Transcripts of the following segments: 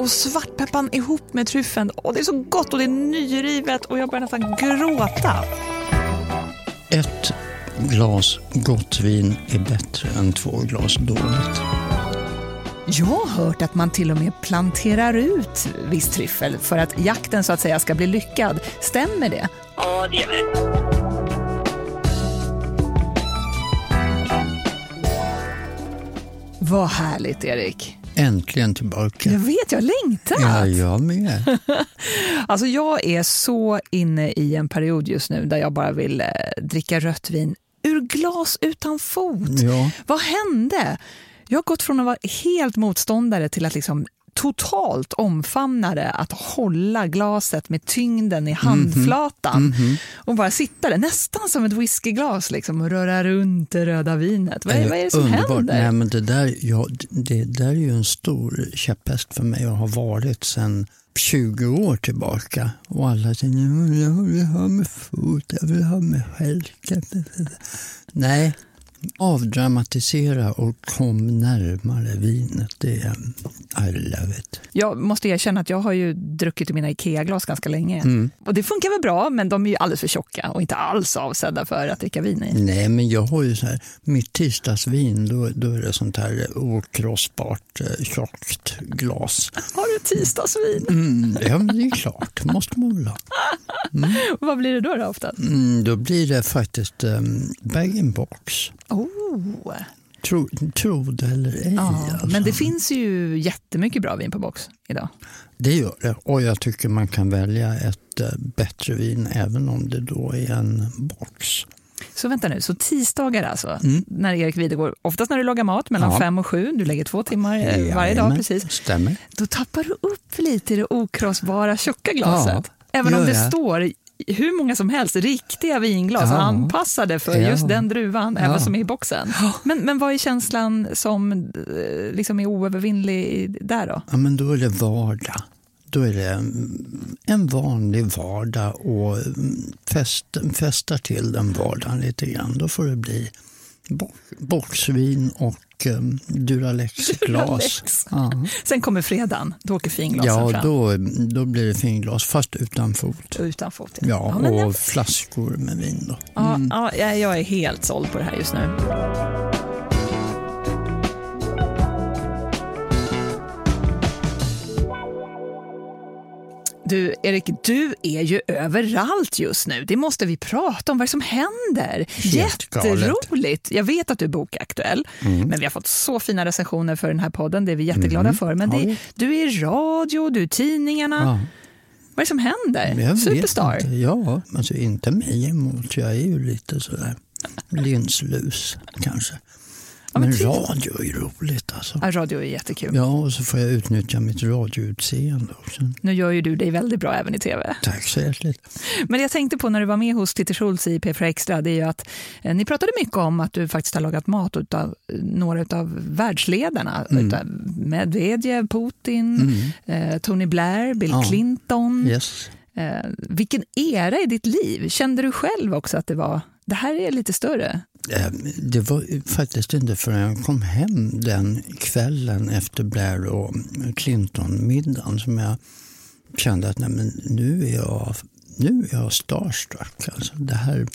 Och svartpeppan ihop med tryffeln. Åh, det är så gott och det är nyrivet och jag börjar nästan gråta. Ett glas gott vin är bättre än två glas dåligt. Jag har hört att man till och med planterar ut viss tryffel för att jakten så att säga ska bli lyckad. Stämmer det? Ja, det gör det. Vad härligt, Erik. Äntligen tillbaka. Jag vet, jag har längtat. Ja, jag med. Alltså, jag är så inne i en period just nu där jag bara vill eh, dricka rött vin ur glas utan fot. Ja. Vad hände? Jag har gått från att vara helt motståndare till att liksom totalt omfamnade att hålla glaset med tyngden i handflatan och bara sitta där, nästan som ett whiskyglas liksom, och röra runt det röda vinet. Vad är, vad är det som Underbart. händer? Nej, men det, där, ja, det där är ju en stor käpphäst för mig och har varit sedan 20 år tillbaka. Och alla säger "Nej, jag vill ha med fot, jag vill ha med stjälken. Nej, avdramatisera och kom närmare vinet. Det är, I love it. Jag måste erkänna att jag har ju druckit i mina IKEA-glas ganska länge. Mm. Och det funkar väl bra, men de är ju alldeles för tjocka och inte alls avsedda för att dricka vin i. Nej, men jag har ju så här, mitt tisdagsvin, då, då är det sånt här okrossbart eh, tjockt glas. Har du tisdagsvin? Mm, ja, men det är klart, måste man väl ha. Vad blir det då, då ofta? Mm, då blir det faktiskt um, bag-in-box. Oh. Tro, tro det eller ej. Ja, alltså. men det finns ju jättemycket bra vin på box idag. Det gör det. Och jag tycker man kan välja ett eh, bättre vin även om det då är en box. Så vänta nu, så tisdagar alltså, Mm. när Erik Videgård, oftast när du lagar mat mellan Ja. fem och sju, du lägger två timmar eh, varje dag precis, Stämmer. då tappar du upp lite i det okrossbara tjocka glaset. Ja, Även om det står hur många som helst riktiga vinglas Ja. anpassade för Ja. just den druvan, Ja. även som är i boxen. Men, men vad är känslan som eh, liksom är oövervinnlig där då? Ja, men då är det vardag. Då är det mm, en vanlig vardag och mm, fäst, fästa till den vardagen lite grann. Då får det bli bo- boxvin och um, Duralex-glas. Duralex. Ja, Sen kommer fredagen, då åker finglasen ja fram. då, då blir det finglas, fast utan fot. Utan fot. Ja, men jag- och flaskor med vin. Då. Ja, ja, jag- jag är helt såld på det här just nu. Du, Erik, du är ju överallt just nu. Det måste vi prata om. Vad är det som händer? Helt galet. Mm. Jätteroligt. Jag vet att du är bokaktuell, men vi har fått så fina recensioner för den här podden. Det är vi jätteglada för. Men det, du är i radio, du är i tidningarna. Ja. Vad är det som händer? Jag Superstar. Inte. Ja, alltså inte mig emot. Jag är ju lite sådär linslus kanske. Men men titta. radio är ju roligt alltså. Ja, radio är jättekul. Ja, och så får jag utnyttja mitt radioutseende också. Nu gör ju du dig väldigt bra även i tv. Tack så hjärtligt. Men jag tänkte på när du var med hos Titti Schultz i P4 Extra, det är ju att eh, ni pratade mycket om att du faktiskt har lagat mat av några av världsledarna. Utav Medvedev, Putin, eh, Tony Blair, Bill Ja. Clinton. Yes. Eh, vilken era i ditt liv? Kände du själv också att det var, det här är lite större? Eh, Det var faktiskt inte förrän jag kom hem den kvällen efter Blair och Clinton-middagen som jag kände att nej, men nu är jag, nu är jag starstruck. Alltså, det här,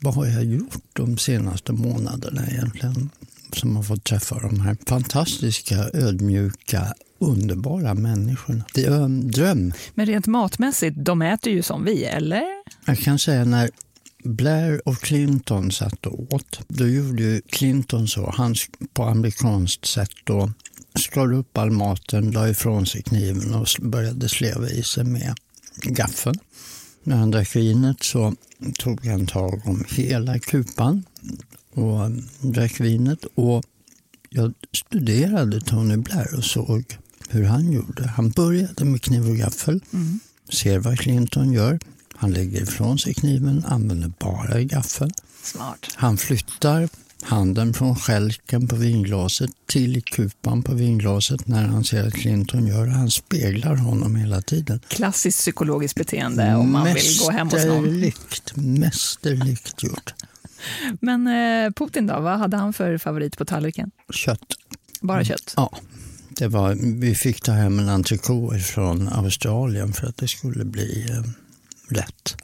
vad har jag gjort de senaste månaderna egentligen? Som har fått träffa de här fantastiska, ödmjuka, underbara människorna. Det är en dröm. Men rent matmässigt, de äter ju som vi, eller? Jag kan säga när Blair och Clinton satt och åt, då gjorde Clinton så, han på amerikanskt sätt då skar upp all maten, la ifrån sig kniven och började sleva i sig med gaffeln. När han drack vinet så tog han tag om hela kupan och mm, drack vinet. Och jag studerade Tony Blair och såg hur han gjorde. Han började med kniv och gaffel, ser vad Clinton gör. Han lägger ifrån sig kniven, använder bara gaffel. Smart. Han flyttar handen från skälken på vinglaset till kupan på vinglaset när han ser att Clinton gör det. Han speglar honom hela tiden. Klassiskt psykologiskt beteende om man vill gå hem hos någon. Mästerligt, mästerligt gjort. Men eh, Putin då, vad hade han för favorit på tallriken? Kött. Bara kött? Ja. Det var, vi fick ta hem en entrecote från Australien för att det skulle bli eh, rätt.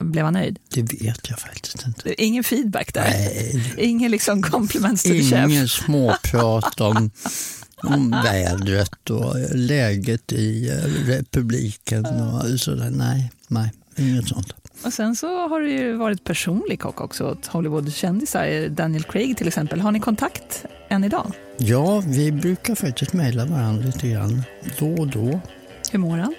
Blev han nöjd? Det vet jag faktiskt inte. Ingen feedback där? Nej. Ingen liksom compliments to the chef? Ingen småprat om, om vädret och läget i eh, republiken och sådär. Nej, nej, inget sånt. Och sen så har du ju varit personlig kock också åt Hollywoodkändisar. Daniel Craig till exempel. Har ni kontakt än idag? Ja, vi brukar faktiskt mejla varandra lite grann då och då. Hur mår han?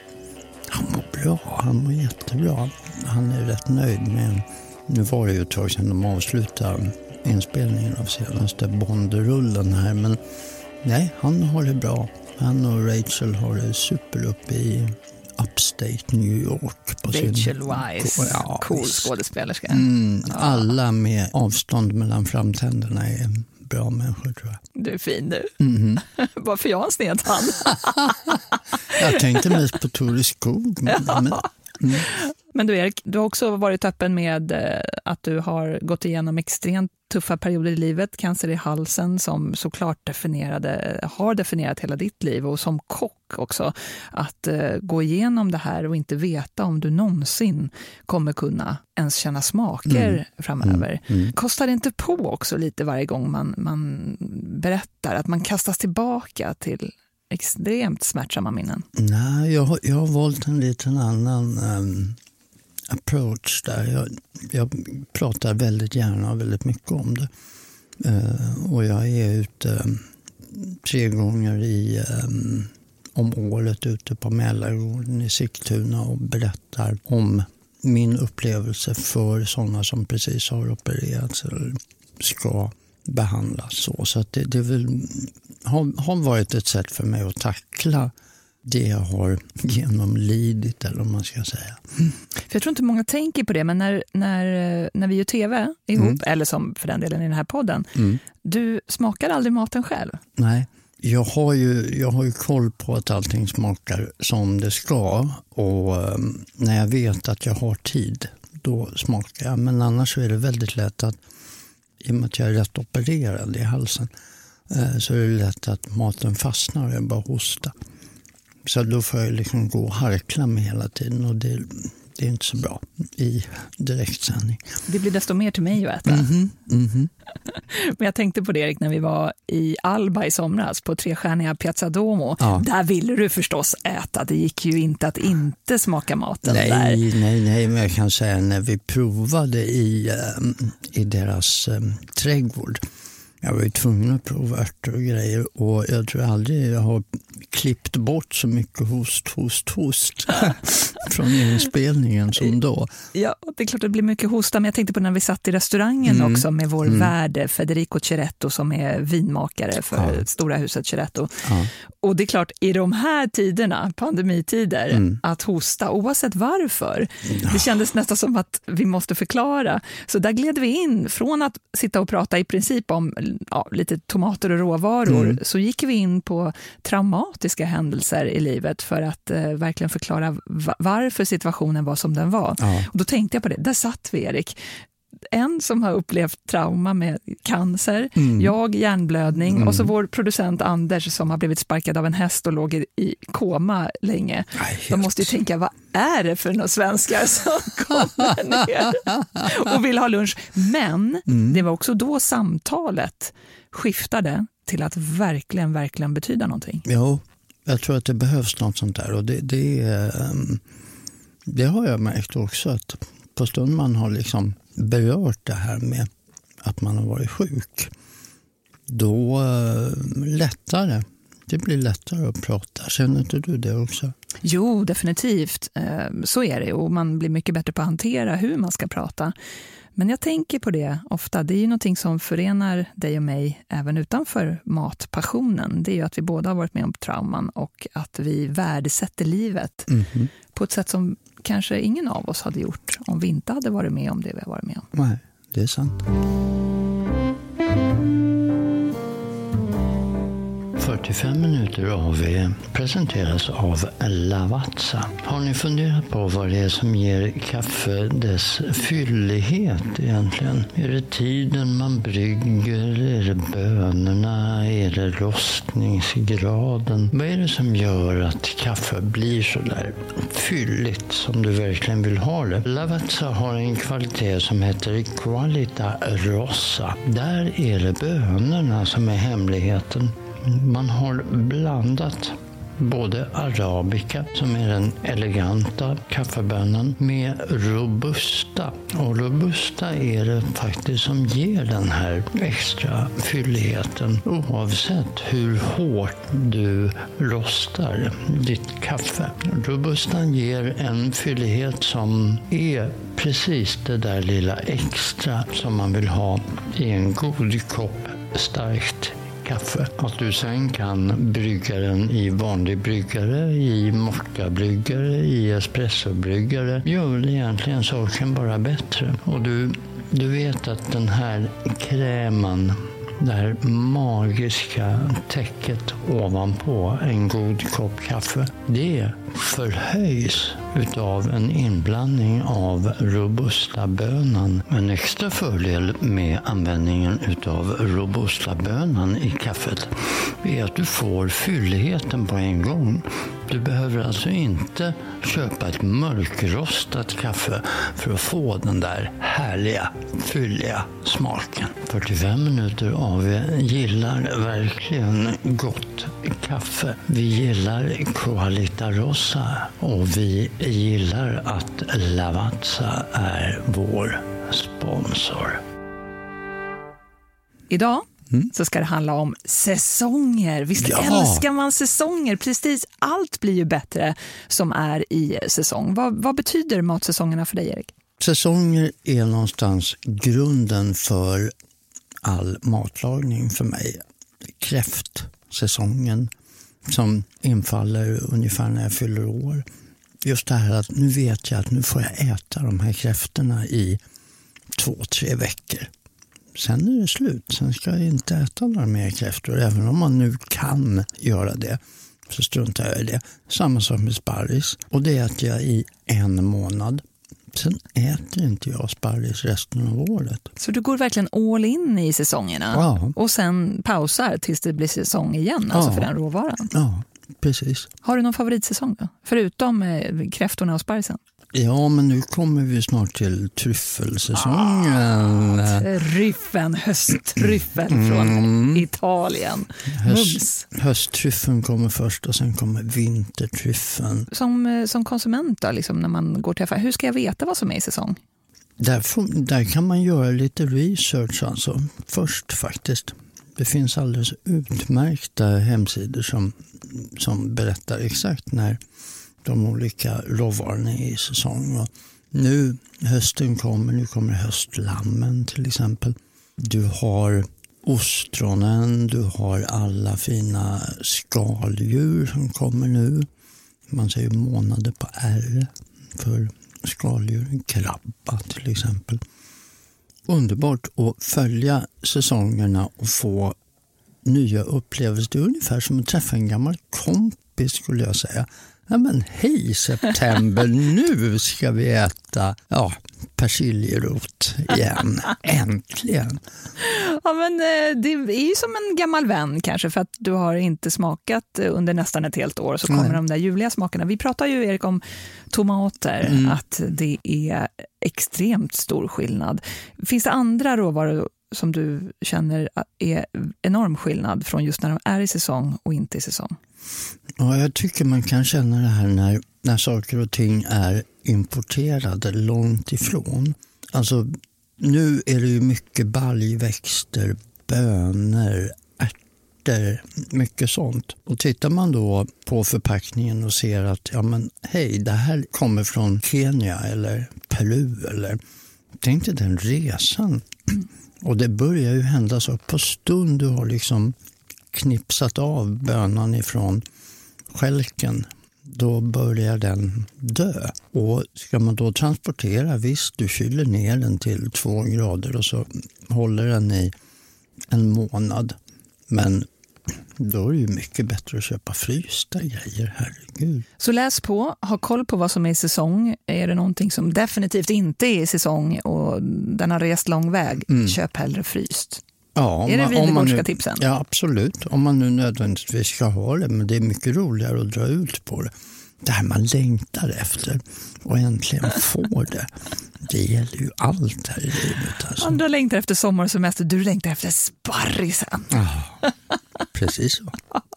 Han mår bra, han mår jättebra. Han är rätt nöjd med, nu var det ju ett tag sedan de avslutade inspelningen av senaste Bond-rullen här, men nej, han har det bra. Han och Rachel har det super uppe i upstate New York. På Rachel sin, Weisz, Ja, cool skådespelerska. Mm, alla med avstånd mellan framtänderna är bra människor tror jag. Du är fin du. Mhm. Bara för jag har en sned tand. Jag tänkte mest på Tore Skog. Men, men, Men du Erik, du har också varit öppen med eh, att du har gått igenom extremt tuffa perioder i livet, cancer i halsen som såklart definierade, har definierat hela ditt liv och som kock också. Att eh, gå igenom det här och inte veta om du någonsin kommer kunna ens känna smaker framöver. Kostar det inte på också lite varje gång man, man berättar att man kastas tillbaka till extremt smärtsamma minnen? nej, jag, jag har valt en liten annan ehm, approach där. Jag, jag pratar väldigt gärna och väldigt mycket om det. Eh, och jag är ute eh, tre gånger i, ehm, om året ute på Mälargården i Sigtuna och berättar om min upplevelse för sådana som precis har opererats eller ska behandlas. Så, så att det, det vill, har, har varit ett sätt för mig att tackla det jag har genomlidit, eller vad man ska säga. För jag tror inte många tänker på det, men när, när, när vi gör tv ihop, eller som för den delen i den här podden, du smakar aldrig maten själv. Nej, jag har, ju, jag har ju koll på att allting smakar som det ska och eh, när jag vet att jag har tid, då smakar jag. Men annars så är det väldigt lätt att, i och med att jag är rätt opererad i halsen, eh, så är det lätt att maten fastnar och jag bara hosta. Så då får jag liksom gå och harkla mig hela tiden och det, det är inte så bra i direktsändning. Det blir desto mer till mig att äta. Men jag tänkte på det Erik, när vi var i Alba i somras på trestjärniga Piazza Duomo. Ja. Där ville du förstås äta. Det gick ju inte att inte smaka maten Nej, där. nej, nej, men jag kan säga när vi provade i, ehm, i deras um, trädgård. Jag var ju tvungen att prova örter och grejer och jag tror aldrig jag har klippt bort så mycket host, host, host från inspelningen som då. Ja, det är klart det blir mycket hosta, men jag tänkte på när vi satt i restaurangen Mm. också med vår värde Federico Ceretto som är vinmakare för Ja. Stora huset Ceretto. Ja. Och det är klart, i de här tiderna, pandemitider, Mm. att hosta oavsett varför, det kändes nästan som att vi måste förklara. Så där gled vi in, från att sitta och prata i princip om ja, lite tomater och råvaror, Mm. så gick vi in på traumatiska händelser i livet för att eh, verkligen förklara va- varför situationen var som den var. Ja. Och då tänkte jag på det, där satt vi Erik. En som har upplevt trauma med cancer, Mm. jag hjärnblödning och så vår producent Anders som har blivit sparkad av en häst och låg i, i koma länge. Nej, De måste ju tänka, vad är det för några svenskar som kommer ner och vill ha lunch? Men Mm. det var också då samtalet skiftade till att verkligen, verkligen betyda någonting. Jo, jag tror att det behövs något sånt där. Och det, det, ehm, det har jag märkt också. att På stund man har liksom berört det här med att man har varit sjuk, då eh, lättare. Det blir lättare att prata. Känner inte du det också? Jo, definitivt. Eh, Så är det och man blir mycket bättre på att hantera hur man ska prata. Men jag tänker på det ofta. Det är ju någonting som förenar dig och mig även utanför matpassionen. Det är ju att vi båda har varit med om trauman och att vi värdesätter livet på ett sätt som kanske ingen av oss hade gjort om vi inte hade varit med om det vi har varit med om. Nej, det är sant. 45 minuter av er presenteras av Lavazza. Har ni funderat på vad det är som ger kaffe dess fyllighet egentligen? Är det tiden man brygger? Är det bönorna? Är det rostningsgraden? Vad är det som gör att kaffe blir så där fylligt som du verkligen vill ha det? Lavazza har en kvalitet som heter Qualita Rossa. Där är det bönorna som är hemligheten. Man har blandat både arabica, som är den eleganta kaffebönan, med robusta. Och robusta är det faktiskt som ger den här extra fylligheten oavsett hur hårt du rostar ditt kaffe. Robustan ger en fyllighet som är precis det där lilla extra som man vill ha i en god kopp starkt kaffe. Att du sen kan brygga den i vanlig bryggare, i mockabryggare, i espressobryggare gör väl egentligen saken bara bättre. Och du, du vet att den här krämen det här magiska täcket ovanpå en god kopp kaffe, det förhöjs utav en inblandning av robusta-bönan. En extra fördel med användningen utav robusta-bönan i kaffet är att du får fylligheten på en gång. Du behöver alltså inte köpa ett mörkrostat kaffe för att få den där härliga, fylliga smaken. 45 minuter av gillar verkligen gott kaffe. Vi gillar Qualita Rossa och vi gillar att Lavazza är vår sponsor. Idag så ska det handla om säsonger. Visst Ja. älskar man säsonger? Precis allt blir ju bättre som är i säsong. Vad, vad betyder matsäsongerna för dig, Erik? Säsonger är någonstans grunden för all matlagning för mig säsongen som infaller ungefär när jag fyller år. Just det här att nu vet jag att nu får jag äta de här kräftorna i två, tre veckor. Sen är det slut. Sen ska jag inte äta några mer kräftor. Även om man nu kan göra det så struntar jag i det. Samma sak med sparris. Och det äter jag i en månad. Sen äter inte jag sparris resten av året. Så du går verkligen all in i säsongerna Ja. och sen pausar tills det blir säsong igen, alltså Ja. för den råvaran. Ja, precis. Har du någon favoritsäsong då? Förutom eh, kräftorna och sparrisen? Ja, men nu kommer vi snart till tryffelsäsongen. Tryffeln, hösttryffel från Italien. Mums. Hösttryffeln kommer först och sen kommer vintertryffeln. Som, eh, som konsument då, liksom, när man går till affär, hur ska jag veta vad som är i säsong? Där, får, där kan man göra lite research alltså, först faktiskt. Det finns alldeles utmärkta hemsidor som, som berättar exakt när de olika råvarorna i säsong. Och nu, hösten kommer, nu kommer höstlammen till exempel. Du har ostronen, du har alla fina skaldjur som kommer nu. Man säger månader på R för skaldjur, krabba till exempel. Underbart att följa säsongerna och få nya upplevelser. Det är ungefär som att träffa en gammal kompis skulle jag säga. Ja, men hej september, nu ska vi äta ja, persiljerot igen. Äntligen! Ja, men, eh, det är ju som en gammal vän kanske för att du har inte smakat eh, under nästan ett helt år så kommer Nej. de där ljuvliga smakerna. Vi pratar ju Erik om tomater, Mm. att det är extremt stor skillnad. Finns det andra råvaror som du känner är enorm skillnad från just när de är i säsong och inte i säsong? Ja, jag tycker man kan känna det här när, när saker och ting är importerade långt ifrån. Alltså, nu är det ju mycket baljväxter, bönor, ärtor, mycket sånt. Och tittar man då på förpackningen och ser att ja men hej, det här kommer från Kenya eller Peru eller tänk dig den resan. Och det börjar ju hända så på stund du har liksom knipsat av bönan ifrån skälken. då börjar den dö. Och ska man då transportera, visst du kyler ner den till två grader och så håller den i en månad. Men då är det ju mycket bättre att köpa frysta grejer, herregud. Så läs på, ha koll på vad som är i säsong. Är det någonting som definitivt inte är i säsong och den har rest lång väg, köp hellre fryst. Ja, Är det nu- tipsen? Ja, absolut. Om man nu nödvändigtvis ska ha det, men det är mycket roligare att dra ut på det. Det här man längtar efter och äntligen får det. Det gäller ju allt här i livet. Alltså. Andra längtar efter sommar och semester, du längtar efter sparrisen. Precis så.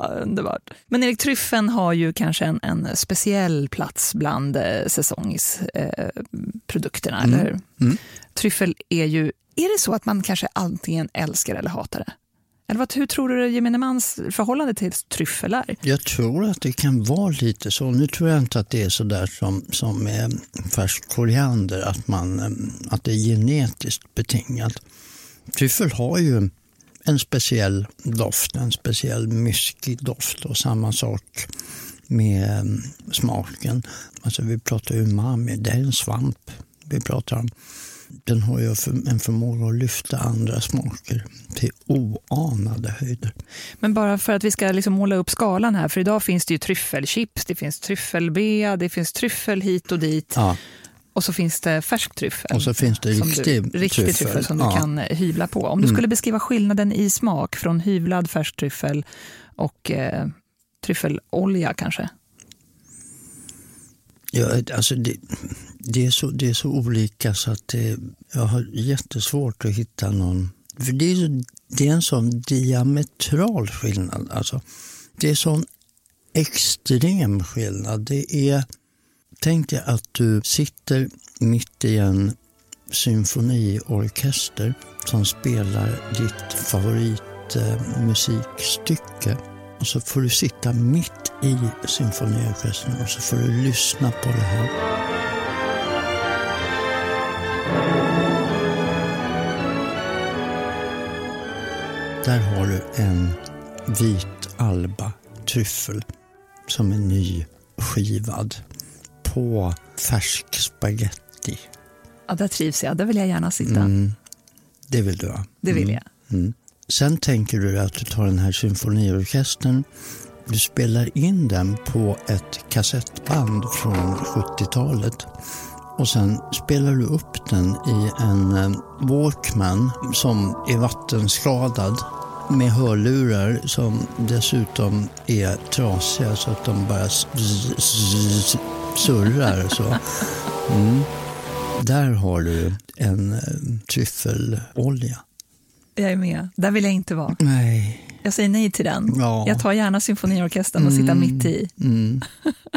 Underbart. Men Erik, tryffeln har ju kanske en, en speciell plats bland eh, säsongsprodukterna, eh, produkterna, eller hur? Tryffel är ju, är det så att man kanske antingen älskar eller hatar det? Eller vad, hur tror du gemene mans förhållande till tryffel är? Jag tror att det kan vara lite så. Nu tror jag inte att det är så där som, som med färsk koriander, att, man, eh, att det är genetiskt betingat. Tryffel har ju en speciell doft, en speciell myskig doft och samma sak med eh, smaken. Alltså vi pratar ju umami, det är en svamp vi pratar om. Den har ju en förmåga att lyfta andra smaker till oanade höjder. Men bara för att vi ska liksom måla upp skalan här, för idag finns det ju tryffelchips, det finns tryffelbea, det finns tryffel hit och dit. Ja, Och så finns det färsk tryffel. Och så finns det riktig du, riktig tryffel. tryffel som du Ja. kan eh, hyvla på. Om du skulle beskriva skillnaden i smak från hyvlad färsk tryffel och eh, tryffelolja kanske? Ja, alltså det, det, är så, det är så olika så att det, jag har jättesvårt att hitta någon... För det är, det är en sån diametral skillnad. Alltså, det är sån extrem skillnad. Det är, tänk dig att du sitter mitt i en symfoniorkester som spelar ditt favoritmusikstycke. Och så får du sitta mitt i symfoniorkestern och så får du lyssna på det här. Där har du en vit alba tryffel som är nyskivad på färsk spaghetti. Ja, där trivs jag. Där vill jag gärna sitta. Mm, det vill du ha. Det vill jag. Mm. Sen tänker du att du tar den här symfoniorkestern, du spelar in den på ett kassettband från 70-talet och sen spelar du upp den i en eh, Walkman som är vattenskadad med hörlurar som dessutom är trasiga så att de bara surrar. Så. Mm. Där har du en eh, tryffelolja. Jag är med. Där vill jag inte vara. Nej. Jag säger nej till den. Ja. Jag tar gärna symfoniorkestern och sitter mitt i. Mm.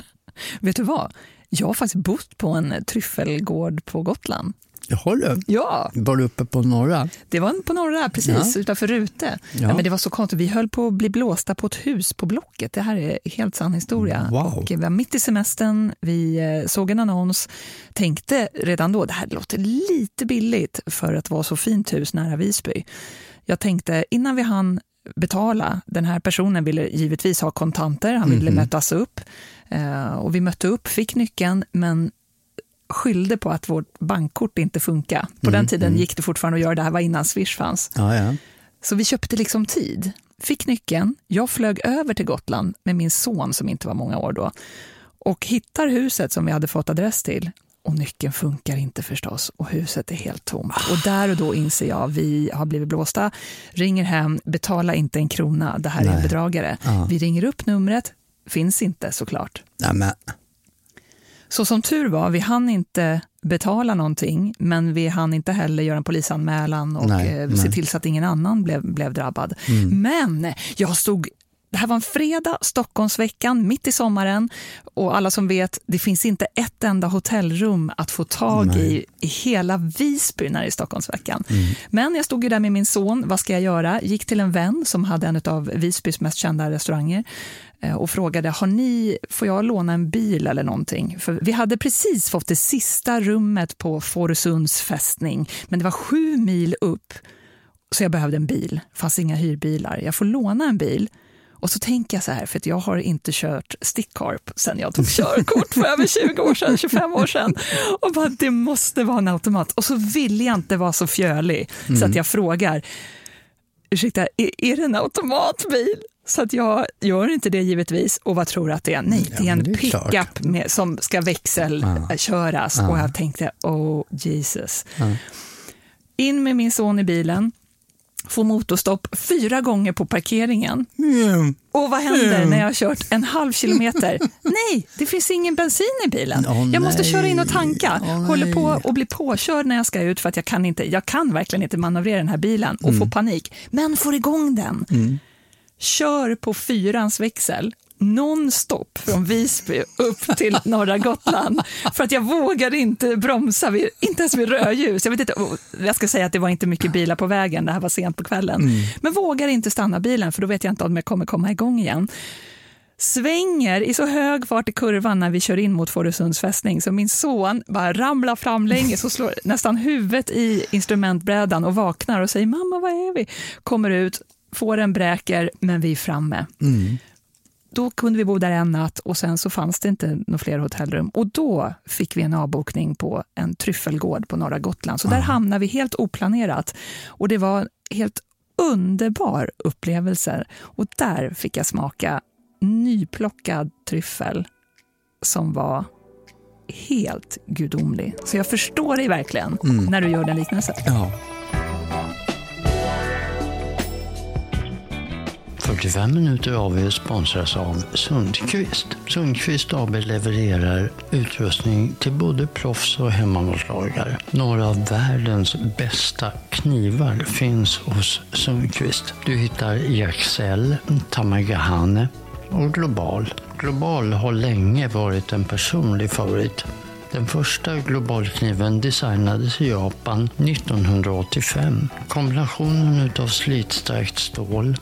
Vet du vad? Jag har faktiskt bott på en tryffelgård på Gotland. Jaha du. Ja, Var du uppe på norra? det var på norra, precis, utanför Rute. Ja. Ja. men det var så konstigt, vi höll på att bli blåsta på ett hus på Blocket. Det här är helt sann historia. Wow. Och vi var mitt i semestern, vi eh, såg en annons, tänkte redan då, det här låter lite billigt för att vara så fint hus nära Visby. Jag tänkte innan vi hann betala, den här personen ville givetvis ha kontanter, han ville mötas upp. Eh, och vi mötte upp, fick nyckeln, men skyllde på att vårt bankkort inte funkar. På den tiden gick det fortfarande att göra det här var innan Swish fanns. Ja, ja. Så vi köpte liksom tid. Fick nyckeln, jag flög över till Gotland med min son som inte var många år då och hittar huset som vi hade fått adress till. Och nyckeln funkar inte förstås och huset är helt tomt. Och där och då inser jag, vi har blivit blåsta, ringer hem, betala inte en krona, det här är en Nej. bedragare. Ja. Vi ringer upp numret, finns inte såklart. Nej, men, Så som tur var, vi hann inte betala någonting, men vi hann inte heller göra en polisanmälan och Nej, eh, nej. se till så att ingen annan blev, blev drabbad. Men jag stod det här var en fredag, Stockholmsveckan, mitt i sommaren. Och alla som vet, det finns inte ett enda hotellrum att få tag i i hela Visby när det är Stockholmsveckan. Men jag stod ju där med min son, vad ska jag göra? Gick till en vän som hade en av Visbys mest kända restauranger eh, och frågade, har ni, får jag låna en bil eller någonting? För vi hade precis fått det sista rummet på Fårösunds fästning, men det var sju mil upp, så jag behövde en bil. Det fanns inga hyrbilar. Jag får låna en bil. Och så tänker jag så här, för att jag har inte kört stickkarp sedan jag tog körkort för över 20 år sedan, 25 år sedan. Och bara, det måste vara en automat. Och så vill jag inte vara så fjölig mm. så att jag frågar, ursäkta, är, är det en automatbil? Så att jag gör inte det givetvis. Och vad tror du att det är? Nej, det är en pickup som ska växelköras. Ja. Och jag tänkte, oh Jesus. Ja. In med min son i bilen, får motorstopp fyra gånger på parkeringen. Mm. Och vad händer mm. när jag har kört en halv kilometer? nej, det finns ingen bensin i bilen. Oh, jag måste köra in och tanka. Oh, Håller på att bli påkörd när jag ska ut för att jag kan, inte, jag kan verkligen inte manövrera den här bilen och mm. får panik. Men får igång den. Mm. Kör på fyrans växel nonstop från Visby upp till norra Gotland. För att jag vågade inte bromsa, vid, inte ens vid rödljus. Jag, vet inte, jag ska säga att det var inte mycket bilar på vägen, det här var sent på kvällen. Mm. Men vågar inte stanna bilen, för då vet jag inte om jag kommer komma igång igen svänger i så hög fart i kurvan när vi kör in mot Fårösunds fästning så min son bara ramlar fram länge så slår nästan huvudet i instrumentbrädan och vaknar och säger mamma, var är vi? Kommer ut, får en bräker, men vi är framme. Mm då kunde vi bo där en natt och sen så fanns det inte några fler hotellrum. Och då fick vi en avbokning på en tryffelgård på norra Gotland. Så där hamnade vi helt oplanerat. Och det var en helt underbar upplevelse. Och där fick jag smaka nyplockad tryffel som var helt gudomlig. Så jag förstår dig verkligen mm. när du gör den liknelsen. Ja. 45 minuter AV sponsras av Sundqvist. Sundqvist AB levererar utrustning till både proffs och hemmamålslagare. Några av världens bästa knivar finns hos Sundqvist. Du hittar Jaxell, Tamagahane och Global. Global har länge varit en personlig favorit. Den första globalkniven designades i Japan 1985. Kombinationen av slitstarkt stål,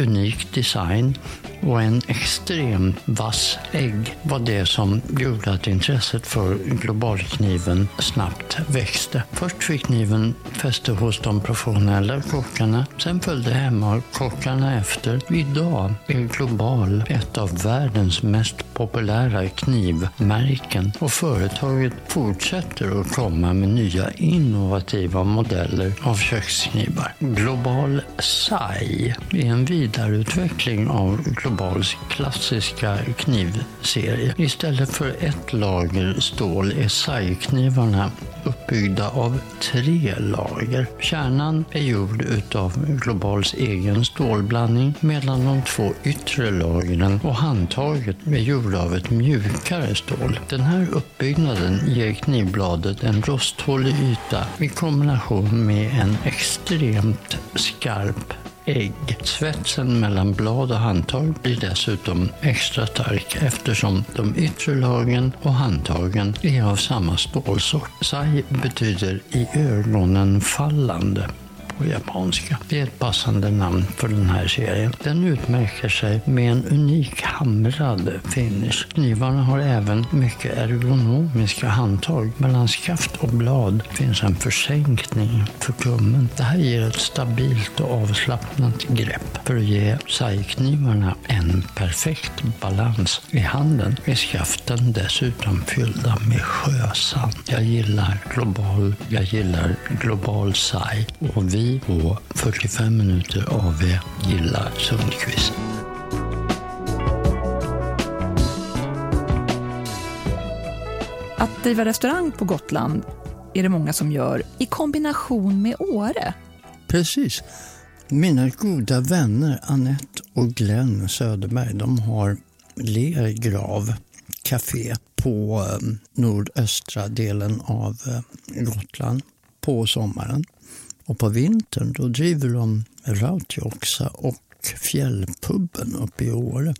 unik design och en extremt vass ägg var det som gjorde att intresset för globalkniven snabbt växte. Först fick kniven fäste hos de professionella kockarna, sen följde hemmakockarna efter. Idag är Global ett av världens mest populära knivmärken och företaget fortsätter att komma med nya innovativa modeller av köksknivar. Global Sai är en vidareutveckling av Globals klassiska knivserie. Istället för ett lager stål är sajknivarna uppbyggda av tre lager. Kärnan är gjord utav Globals egen stålblandning medan de två yttre lagren och handtaget är gjorda av ett mjukare stål. Den här uppbyggnaden ger knivbladet en rosthålig yta i kombination med en extremt skarp ägg. Svetsen mellan blad och handtag blir dessutom extra stark eftersom de yttre lagen och handtagen är av samma stålsort. Sai betyder i ögonen fallande på japanska. Det är ett passande namn för den här serien. Den utmärker sig med en unik hamrad finish. Knivarna har även mycket ergonomiska handtag. Mellan skaft och blad finns en försänkning för tummen. Det här ger ett stabilt och avslappnat grepp. För att ge sajknivarna en perfekt balans i handen är skaften dessutom fyllda med sjösand. Jag gillar Global, jag gillar Global Sai och vi på 45 minuter AV gillar Sundqvist. Att driva restaurang på Gotland är det många som gör i kombination med Åre. Precis. Mina goda vänner Annette och Glenn Söderberg de har Lergrav Café på eh, nordöstra delen av eh, Gotland på sommaren. Och på vintern då driver de Rautjoksa och Fjällpubben uppe i Åre.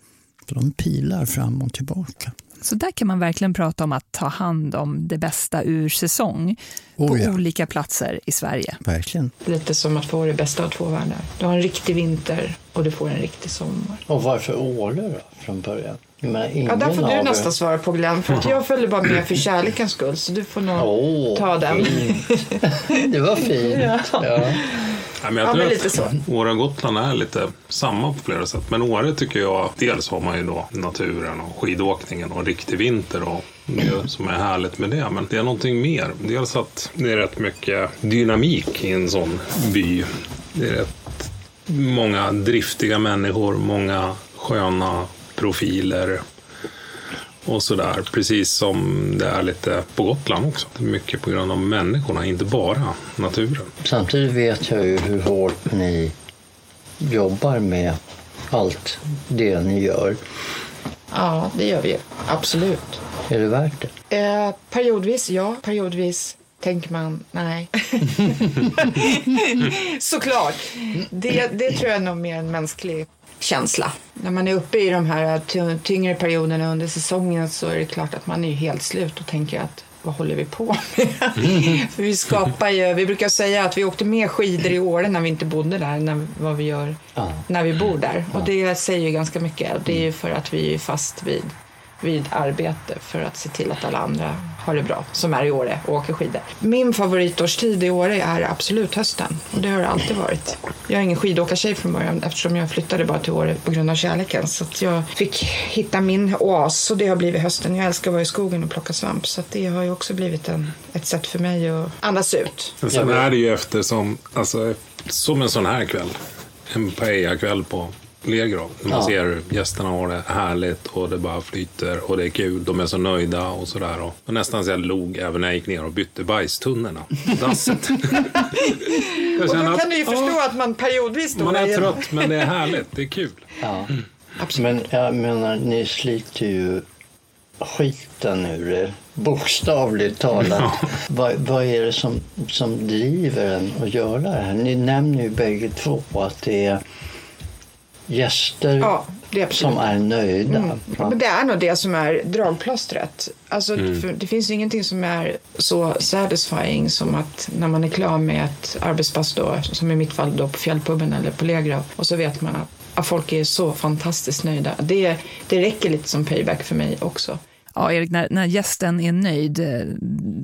Så de pilar fram och tillbaka. Så där kan man verkligen prata om att ta hand om det bästa ur säsong oh, på ja. olika platser i Sverige. Verkligen. Lite som att få det bästa av två världar. Du har en riktig vinter och du får en riktig sommar. Och varför Åre då, från början? Ja, där får du nästan svara på Glenn. För jag följde bara med för kärlekens skull. Så du får nog oh, ta den. det var fint. ja. Ja. Nej, men jag Ja, tror men att lite så. Åre och Gotland är lite samma på flera sätt. Men Åre tycker jag, dels har man ju då naturen och skidåkningen och riktig vinter och det som är härligt med det. Men det är någonting mer. Dels att det är rätt mycket dynamik i en sån by. Det är rätt många driftiga människor, många sköna profiler och sådär. Precis som det är lite på Gotland också. Mycket på grund av människorna, inte bara naturen. Samtidigt vet jag ju hur hårt ni jobbar med allt det ni gör. Ja, det gör vi ju. Absolut. Är det värt det? Eh, periodvis ja, periodvis tänker man nej. Såklart. Det, det tror jag är nog mer en mänsklig känsla. När man är uppe i de här ty- tyngre perioderna under säsongen så är det klart att man är helt slut och tänker att vad håller vi på med? För vi skapar ju, vi brukar säga att vi åkte mer skidor i Åre när vi inte bodde där än när, vad vi gör Ja. när vi bor där. Och det säger ju ganska mycket. Det är ju för att vi är fast vid, vid arbete för att se till att alla andra har det bra som är i Åre och åker skidor. Min favoritårstid i Åre är absolut hösten och det har det alltid varit. Jag är ingen skidåkartjej från början eftersom jag flyttade bara till Åre på grund av kärleken. Så att jag fick hitta min oas och det har blivit hösten. Jag älskar att vara i skogen och plocka svamp så att det har ju också blivit en, ett sätt för mig att andas ut. Men sen är det ju eftersom, alltså, som en sån här kväll, en paella-kväll på Lergrav. När man Ja. ser hur gästerna har det härligt och det bara flyter och det är kul. De är så nöjda och sådär. Och och nästan så jag log även när jag gick ner och bytte bajstunnorna. Dasset. jag Och då att, kan du ju förstå att man periodvis då man är trött men det är härligt. Det är kul. Ja. Men jag menar, ni sliter ju skiten ur er, bokstavligt talat. vad, vad är det som, som driver en att göra det här? Ni nämner ju bägge två att det är gäster Ja, det är som är nöjda. Mm. Va? Men det är nog det som är dragplåstret. Alltså, för det finns ingenting som är så satisfying som att när man är klar med ett arbetspass då, som i mitt fall då på Fjällpubben eller på Legrav, och så vet man att, att folk är så fantastiskt nöjda. Det, det räcker lite som payback för mig också. Ja, Erik, när, när gästen är nöjd, eh,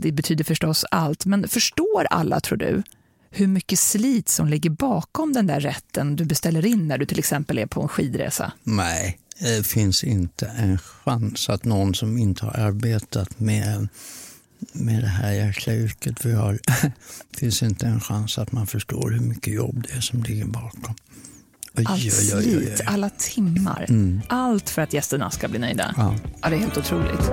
det betyder förstås allt. Men förstår alla, tror du, hur mycket slit som ligger bakom den där rätten du beställer in när du till exempel är på en skidresa? Nej, det finns inte en chans att någon som inte har arbetat med, med det här jäkla yrket vi har, finns inte en chans att man förstår hur mycket jobb det är som ligger bakom. Oj, Allt oj, oj, slit, alla timmar, allt för att gästerna ska bli nöjda. Ja. Ja, det är helt otroligt.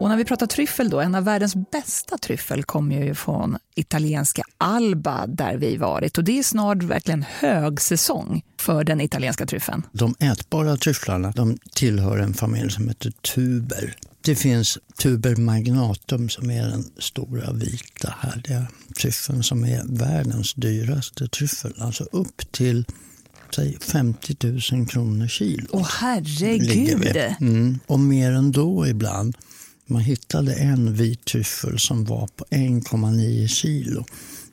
Och när vi pratar tryffel då, en av världens bästa tryffel kommer ju från italienska Alba där vi varit. Och det är snart verkligen högsäsong för den italienska tryffeln. De ätbara tryfflarna de tillhör en familj som heter tuber. Det finns tuber magnatum som är den stora vita härliga tryffeln som är världens dyraste tryffel. Alltså upp till säg 50 000 kronor kilo. Åh herregud! Mm. Och mer än då ibland. Man hittade en vit tryffel som var på 1,9 kilo.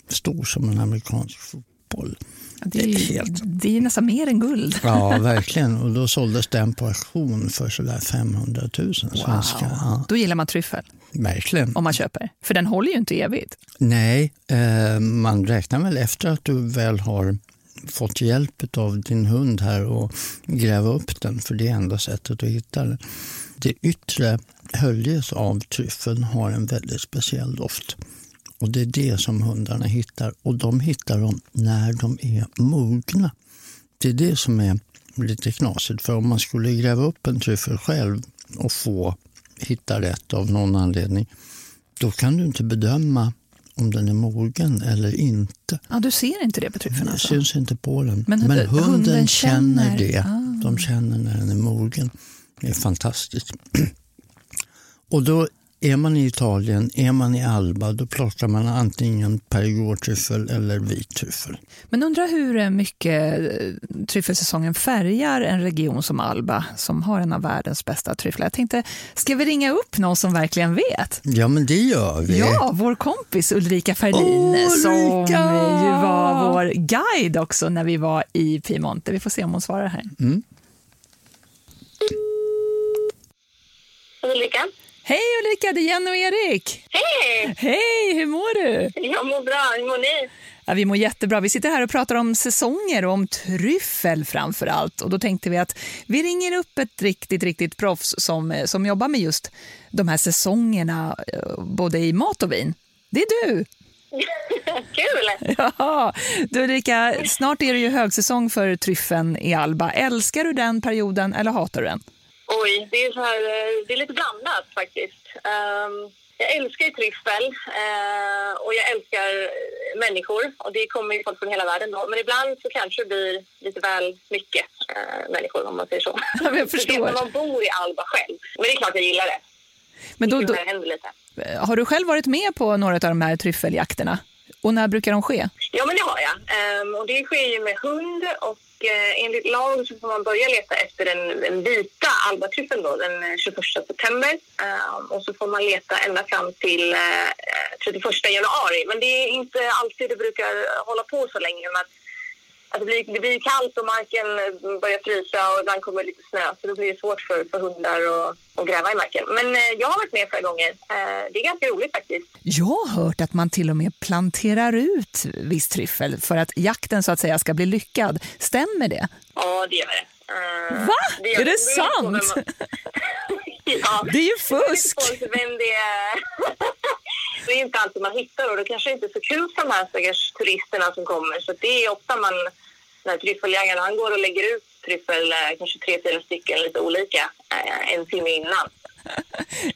Stor som en amerikansk fotboll. Det är, ju- det är nästan mer än guld. Ja, verkligen. Och då såldes den på auktion för sådär 500 000 svenska. Ja, Då gillar man tryffel, verkligen. om man köper. För den håller ju inte evigt. Nej, eh, man räknar väl efter att du väl har fått hjälp av din hund här och gräva upp den, för det är enda sättet att hitta den. Det yttre höljes av tryffeln har en väldigt speciell doft. Och det är det som hundarna hittar. Och de hittar dem när de är mogna. Det är det som är lite knasigt. För om man skulle gräva upp en tryffel själv och få hitta rätt av någon anledning, då kan du inte bedöma om den är mogen eller inte. Ja, du ser inte det på tryffeln alltså? syns inte på den. Men Men, hunden hunden, känner känner- det. Ah. De känner när den är mogen. Det är fantastiskt. Och då är man i Italien, är man i Alba, då plockar man antingen perigordtryffel eller vit tryffel. Men undrar hur mycket eh, tryffelsäsongen färgar en region som Alba, som har en av världens bästa tryfflar. Jag tänkte, ska vi ringa upp någon som verkligen vet? Ja, men det gör vi. Ja, vår kompis Ulrika Ferdin som Ulrika! ju var vår guide också när vi var i Piemonte. Vi får se om hon svarar här. Ulrika? Hej Ulrika, det är Jenny och Erik. Hej! Hej, hur mår du? Jag mår bra, hur mår ni? Ja, vi mår jättebra. Vi sitter här och pratar om säsonger och om tryffel framför allt. Och då tänkte vi att vi ringer upp ett riktigt, riktigt proffs som, som jobbar med just de här säsongerna, eh, både i mat och vin. Det är du! Kul! Ja, du Ulrika, snart är det ju högsäsong för tryffeln i Alba. Älskar du den perioden eller hatar du den? Oj, det är, så här, eh, det är lite blandat faktiskt. Um, jag älskar tryffel uh, och jag älskar människor och det kommer ju folk från hela världen då. Men ibland så kanske det blir lite väl mycket uh, människor om man säger så. Ja, jag förstår. man bor i Alba själv. Men det är klart jag gillar det. Men då, då, händer lite. har du själv varit med på några av de här tryffeljakterna? Och när brukar de ske? Ja, men det har jag. Um, och det sker ju med hund och Eh, enligt lag så får man börja leta efter den, den vita albatryffeln då, den eh, 21 september. Um, och så får man leta ända fram till uh, 31 januari. Men det är inte alltid det brukar hålla på så länge. Men att det, blir, det blir kallt och marken börjar frysa och ibland kommer lite snö. Så då blir det svårt för, för hundar att, att gräva i marken. Men uh, jag har varit med flera gånger. det är ganska roligt faktiskt. Jag har hört att man till och med planterar ut viss tryffel för att jakten så att säga ska bli lyckad. Stämmer det? Ja, det gör det. Uh, Va? Det är det sant? ja. Det är ju fusk! Det, vem det, är. det är inte alltid man hittar och det kanske inte är så kul för de här stackars turisterna som kommer. Så det är ofta man, när tryffeljägaren, han går och lägger ut tryffel, kanske tre, fyra stycken lite olika, en timme innan.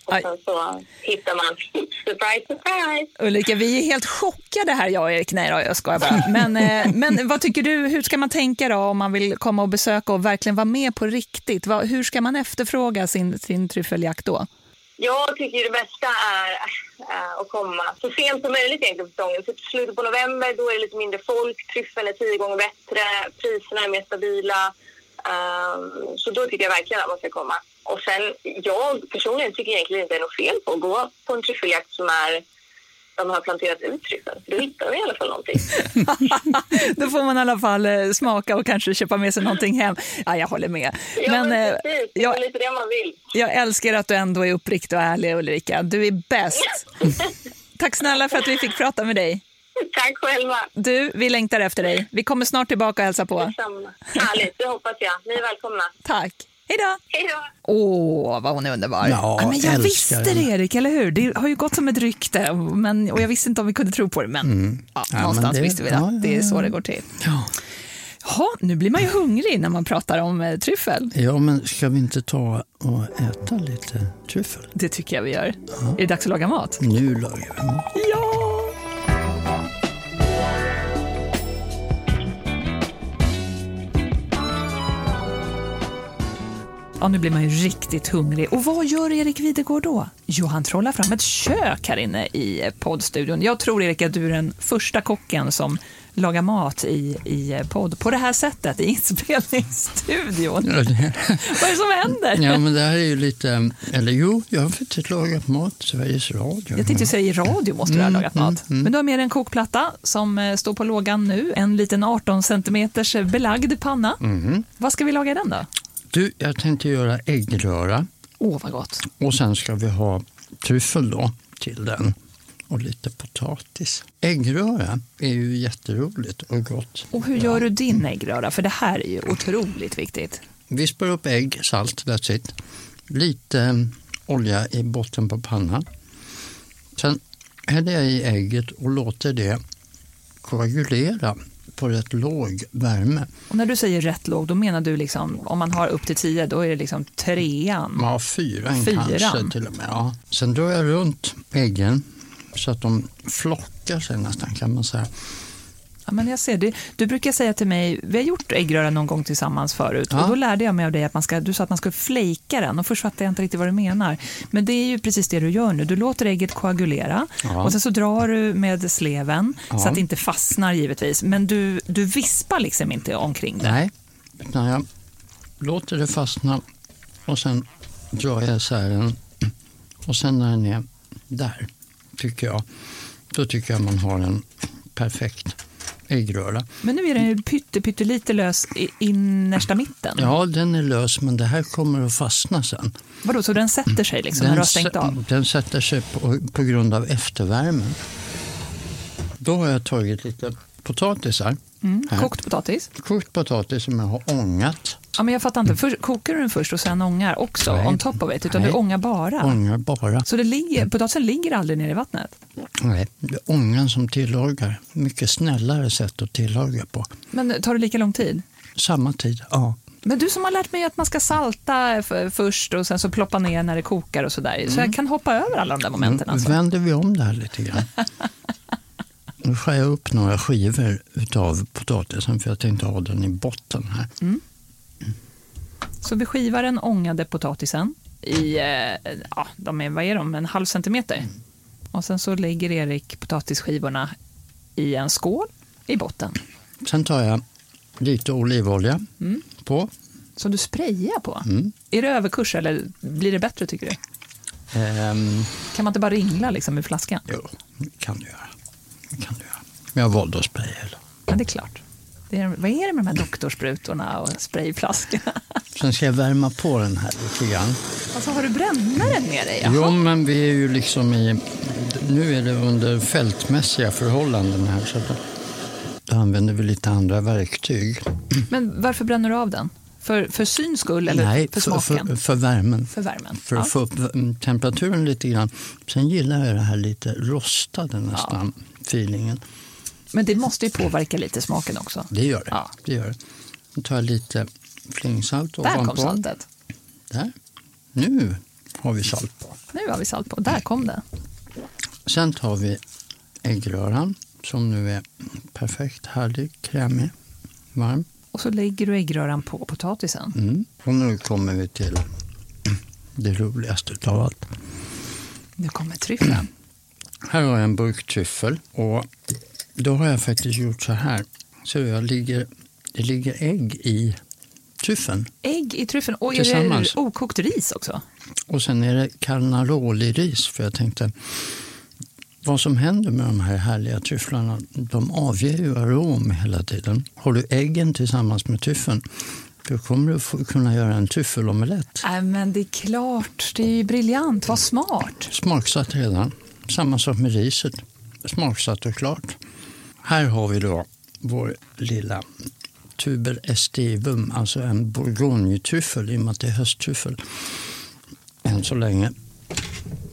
Och sen så hittar man surprise, surprise. Ulrika, vi är helt chockade här, jag och Erik. Nej då, jag skojar bara. Men, eh, men vad tycker du, hur ska man tänka då om man vill komma och besöka och verkligen vara med på riktigt? Hur ska man efterfråga sin, sin tryffeljakt då? Jag tycker det bästa är Eh, och komma så sent som möjligt egentligen på säsongen. Typ slutet på november, då är det lite mindre folk, tryffeln är tio gånger bättre, priserna är mer stabila. Ehm, så då tycker jag verkligen att man ska komma. Och sen, jag personligen tycker egentligen inte det är något fel på att gå på en tryffeljakt som är de har planterat ut tryffeln. Då hittar man i alla fall någonting. Då får man i alla fall eh, smaka och kanske köpa med sig någonting hem. Ja, jag håller med. Ja, men, men, precis. Det är jag, lite det man vill. jag älskar att du ändå är uppriktig och ärlig, Ulrika. Du är bäst. Tack snälla för att vi fick prata med dig. Tack själva. Du, vi längtar efter dig. Vi kommer snart tillbaka och hälsa på. Detsamma. Härligt, det hoppas jag. Ni är välkomna. Tack. Hej då! Hej då! Åh, vad hon är underbar. Ja, men jag visste det. Erik, eller hur? Det har ju gått som ett rykte men, och jag visste inte om vi kunde tro på det, men Mm. ja, Ja, någonstans men det- visste vi ja, att ja, det är så ja. det går till. Ja. Ja, nu blir man ju hungrig när man pratar om eh, tryffel. ja, men ska vi inte ta och äta lite tryffel? Det tycker jag vi gör. Är det dags att laga mat? Nu lagar vi mat. Ja! Ja, nu blir man ju riktigt hungrig. Och vad gör Erik Videgård då? Jo, han trollar fram ett kök här inne i poddstudion. Jag tror, Erik, att du är den första kocken som lagar mat i, i podd på det här sättet, i inspelningsstudion. Ja, det- Vad är det som händer? Ja, men det här är ju lite... Eller jo, jag har faktiskt lagat mat Sveriges Radio. Jag tänkte säga i radio måste du ha Mm, lagat mat. Men du har med dig en kokplatta som eh, står på lågan nu. En liten 18 centimeters belagd panna. Mm. Vad ska vi laga i den då? Du, jag tänkte göra äggröra Åh, vad gott. och sen ska vi ha tryffel då till den och lite potatis. Äggröra är ju jätteroligt och gott. Och hur gör du din äggröra? För det här är ju otroligt viktigt. Vispar upp ägg, salt, that's it. Lite olja i botten på pannan. Sen häller jag i ägget och låter det koagulera på rätt låg värme. Och när du säger rätt låg, då menar du liksom, om man har upp till 10, då är det liksom trean. Ja, fyran, Fyran. kanske till och med. Ja. Sen drar jag runt äggen så att de flockar sig nästan kan man säga. Ja, men jag ser, du, du brukar säga till mig, vi har gjort äggröra någon gång tillsammans förut, Ja. och då lärde jag mig av dig att man ska, du sa att man ska flejka den, och först fattade jag inte riktigt vad du menar. Men det är ju precis det du gör nu, du låter ägget koagulera, Ja. och sen så drar du med sleven, så Ja. att det inte fastnar givetvis, men du, du vispar liksom inte omkring det. Nej, utan jag låter det fastna och sen drar jag isär den och sen när den är där, tycker jag, då tycker jag man har en perfekt äggröra. Men nu är den pytte, pyttelite lös i innersta mitten. Ja, den är lös, men det här kommer att fastna sen. Vadå, så den sätter sig liksom när du har stängt av? den sätter sig på, på grund av eftervärmen. Då har jag tagit lite potatisar. Mm. här. Kokt potatis? Kokt potatis som jag har ångat. Ja, men jag fattar inte. Först, kokar du den först och sen ångar också Nej. on top of it? Utan Nej. du ångar bara? Ångar bara. Så det ligger, potatisen ligger aldrig nere i vattnet? Nej, det är ångan som tillagar. Mycket snällare sätt att tillaga på. Men tar det lika lång tid? Samma tid, ja. Men du som har lärt mig att man ska salta först och sen så ploppa ner när det kokar och sådär. Så jag kan hoppa över alla de där momenten Nu alltså. vänder vi om det här lite grann. Nu skär jag upp några skivor utav potatisen för jag tänkte ha den i botten här. Så vi skivar den ångade potatisen i, eh, ja, de är, vad är de, en halv centimeter. Och sen så lägger Erik potatisskivorna i en skål i botten. Sen tar jag lite olivolja Mm. på. Som du sprayar på. Mm. Är det överkurs eller blir det bättre tycker du? Ehm, Kan man inte bara ringla liksom i flaskan? jo, det kan du göra. Det kan du göra. Men jag valde att spraya. Ja, det är klart. Det är, vad är det med de här doktorsprutorna och sprayflaskorna? Sen ska jag värma på den här lite grann. Alltså, har du brännaren med dig? Jaha. Jo, men vi är ju liksom i... Nu är det under fältmässiga förhållanden här så då, använder vi lite andra verktyg. Men varför bränner du av den? För, för syns skull eller Nej, för smaken? för, för värmen. För värmen. För Ja. att få upp temperaturen lite grann. Sen gillar jag det här lite rostade nästan, feelingen. Men det måste ju påverka lite smaken också. Det gör det. Ja. det, gör det. Nu tar jag lite flingsalt Där kom ovanpå. saltet. Där. Nu har vi salt på. Nu har vi salt på. Där kom det. Sen tar vi äggröran som nu är perfekt härlig, krämig, varm. Och så lägger du äggröran på potatisen. Mm. Och nu kommer vi till det roligaste utav allt. Nu kommer tryffeln. Här har jag en burk tryffel och då har jag faktiskt gjort så här. Så jag ligger, det ligger ägg i tryffeln Ägg i tryffeln. Och är det okokt ris också? och sen är det carnaroli-ris för jag tänkte vad som händer med de här härliga tryfflarna, de avger ju arom hela tiden. Har du äggen tillsammans med tryffeln då kommer du få kunna göra en tryffelomelett. Nej, men det är klart. Det är ju briljant. Vad smart. Smaksatt redan. Samma sak med riset. Smaksatt och klart. Här har vi då vår lilla tuber estivum, alltså en bourgognetryffel i och med att det är hösttryffel. Än så länge.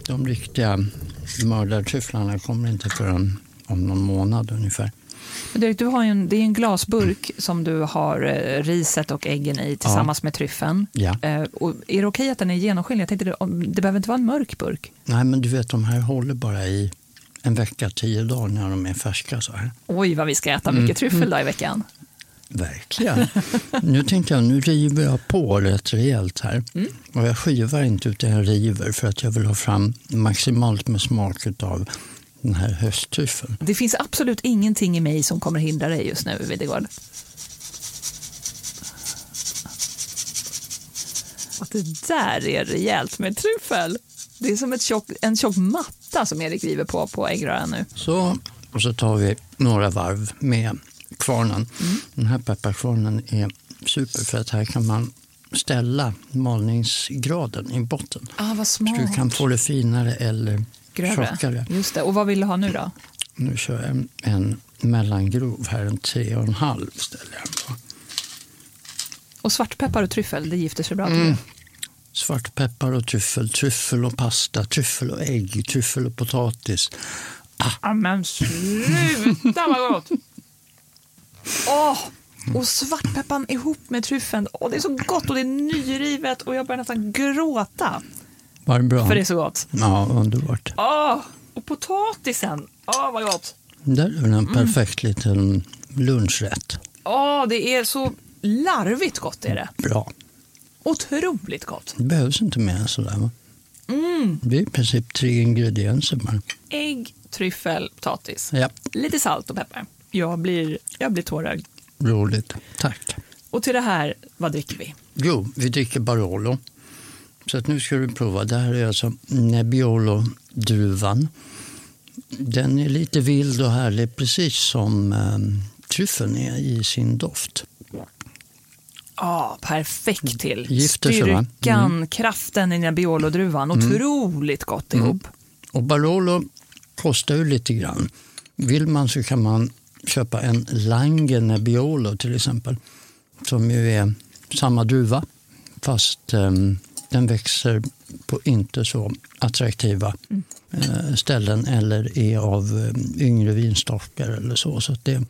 De riktiga mördartryfflarna kommer inte förrän om någon månad ungefär. Dirk, du har en, det är en glasburk som du har eh, riset och äggen i tillsammans med tryffeln. Ja. Eh, och är det okej att den är genomskinlig? Jag tänkte, det, behöver inte vara en mörk burk. Nej, men du vet, de här håller bara i en vecka, tio dagar när de är färska så här. Oj, vad vi ska äta mycket tryffel då i veckan. Verkligen. nu tänkte jag, nu river jag på rätt rejält här. Mm. Och jag skivar inte utan jag river för att jag vill ha fram maximalt med smak av den här hösttryffeln. Det finns absolut ingenting i mig som kommer hindra dig just nu, Videgård. Att det där är rejält med tryffel. Det är som ett tjock, en tjock matta som Erik river på på äggröran nu. Så, och så tar vi några varv med kvarnen. Mm. Den här pepparkvarnen är super för att här kan man ställa malningsgraden i botten. Ah, vad Så smart. du kan få det finare eller Grövre. tjockare. Just det. Och vad vill du ha nu då? Nu kör jag en, en mellangrov här, en tre och en halv ställer jag på. Och svartpeppar och tryffel, det gifter sig bra Mm. Svartpeppar och tryffel, tryffel och pasta, tryffel och ägg, tryffel och potatis. Ah, men sluta vad gott! Åh! Och svartpeppan ihop med tryffeln. Åh, det är så gott och det är nyrivet och jag börjar nästan gråta. Var det bra? För det är så gott. Ja, underbart. Åh! Och potatisen. Åh, vad gott! Där är Mm. en perfekt liten lunchrätt. Åh, det är så larvigt gott är det. Bra. Otroligt gott. Det behövs inte mer än sådär. Va? Mm. Det är i princip tre ingredienser bara. Ägg, tryffel, potatis. Ja, Lite salt och peppar. Jag blir, jag blir tårögd. roligt. Tack. Och till det här, vad dricker vi? Jo, vi dricker Barolo. Så att nu ska du prova. Det här är alltså Nebbiolo-druvan. Den är lite vild och härlig, precis som eh, tryffeln är i sin doft. Ja, perfekt till. Gifter sig, va? Styrkan, Mm. kraften i Nebbiolo-druvan. Otroligt gott ihop. Och Barolo kostar ju lite grann. Vill man så kan man köpa en Lange Nebbiolo till exempel. Som ju är samma druva fast ehm, den växer på inte så attraktiva eh, ställen eller är av eh, yngre vinstockar eller så. Så att det är